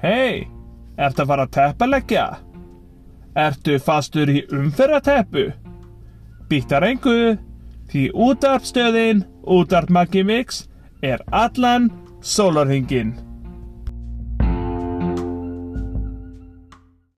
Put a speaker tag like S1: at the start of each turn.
S1: Hei, ertu að fara að teppalegja? Ertu fastur í umferðateppu? Býttar engu, því útarpstöðin, útarp Maggi Mix, er allan sólarhingin.